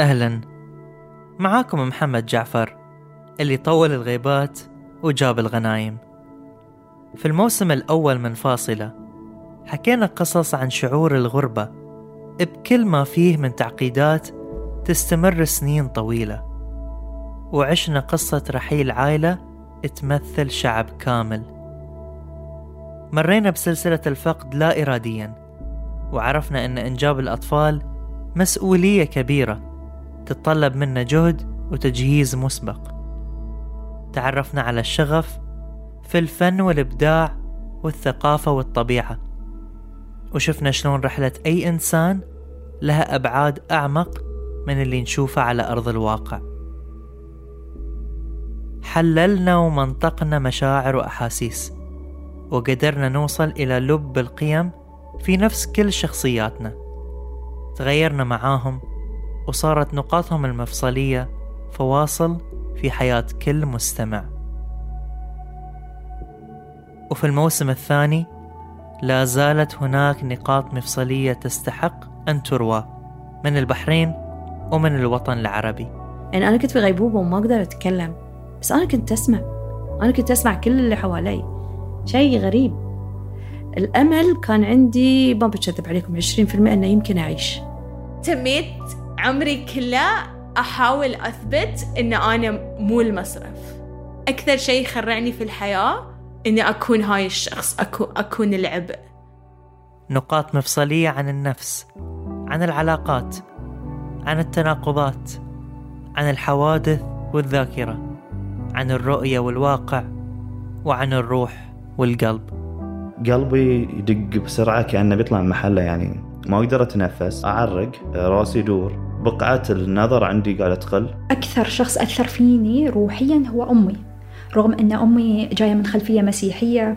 أهلا. معاكم محمد جعفر اللي طول الغيبات وجاب الغنايم. في الموسم الأول من فاصلة حكينا قصص عن شعور الغربة بكل ما فيه من تعقيدات تستمر سنين طويلة. وعشنا قصة رحيل عائلة تمثل شعب كامل. مرينا بسلسلة الفقد لا إراديا وعرفنا أن إنجاب الأطفال مسؤولية كبيرة. تتطلب منا جهد وتجهيز مسبق. تعرفنا على الشغف في الفن والإبداع والثقافة والطبيعة. وشفنا شلون رحلة أي إنسان لها أبعاد أعمق من اللي نشوفه على أرض الواقع. حللنا ومنطقنا مشاعر وأحاسيس وقدرنا نوصل إلى لب القيم في نفس كل شخصياتنا. تغيرنا معاهم وصارت نقاطهم المفصلية فواصل في حياة كل مستمع. وفي الموسم الثاني لا زالت هناك نقاط مفصلية تستحق أن تروى من البحرين ومن الوطن العربي. يعني أنا كنت في غيبوبة وما أقدر أتكلم بس أنا كنت أسمع. أنا كنت أسمع كل اللي حوالي. شيء غريب. الأمل كان عندي ما بكذب عليكم 20% أنه يمكن أعيش. تميت؟ عمري كله أحاول أثبت أن أنا مو المصرف. أكثر شيء يخرعني في الحياة إني أكون هاي الشخص أكون, أكون العبء. نقاط مفصلية عن النفس عن العلاقات عن التناقضات عن الحوادث والذاكرة عن الرؤية والواقع وعن الروح والقلب. قلبي يدق بسرعة كأنه بيطلع من محله يعني. ما أقدر أتنفس أعرق راسي يدور. بقعة النظر عندي قاعدة تقل. أكثر شخص أثر فيني روحيا هو أمي. رغم أن أمي جاية من خلفية مسيحية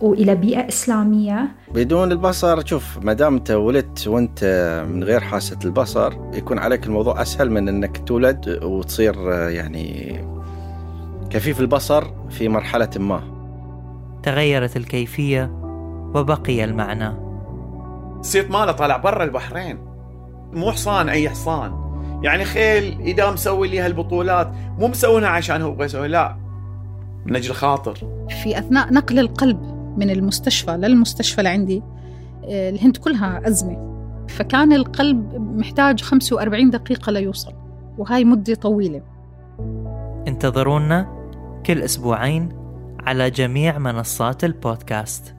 وإلى بيئة إسلامية. بدون البصر شوف ما دام أنت ولدت وأنت من غير حاسة البصر يكون عليك الموضوع أسهل من أنك تولد وتصير يعني كفيف البصر في مرحلة ما. تغيرت الكيفية وبقي المعنى. الصيت ماله طالع برا البحرين. مو حصان أي حصان. يعني خيل إذا مسوي لي هالبطولات مو مسوينها عشان هو يسوي لا. من أجل خاطر. في أثناء نقل القلب من المستشفى للمستشفى لعندي آه، الهند كلها أزمة. فكان القلب محتاج 45 دقيقة ليوصل وهاي مدة طويلة. انتظرونا كل أسبوعين على جميع منصات البودكاست.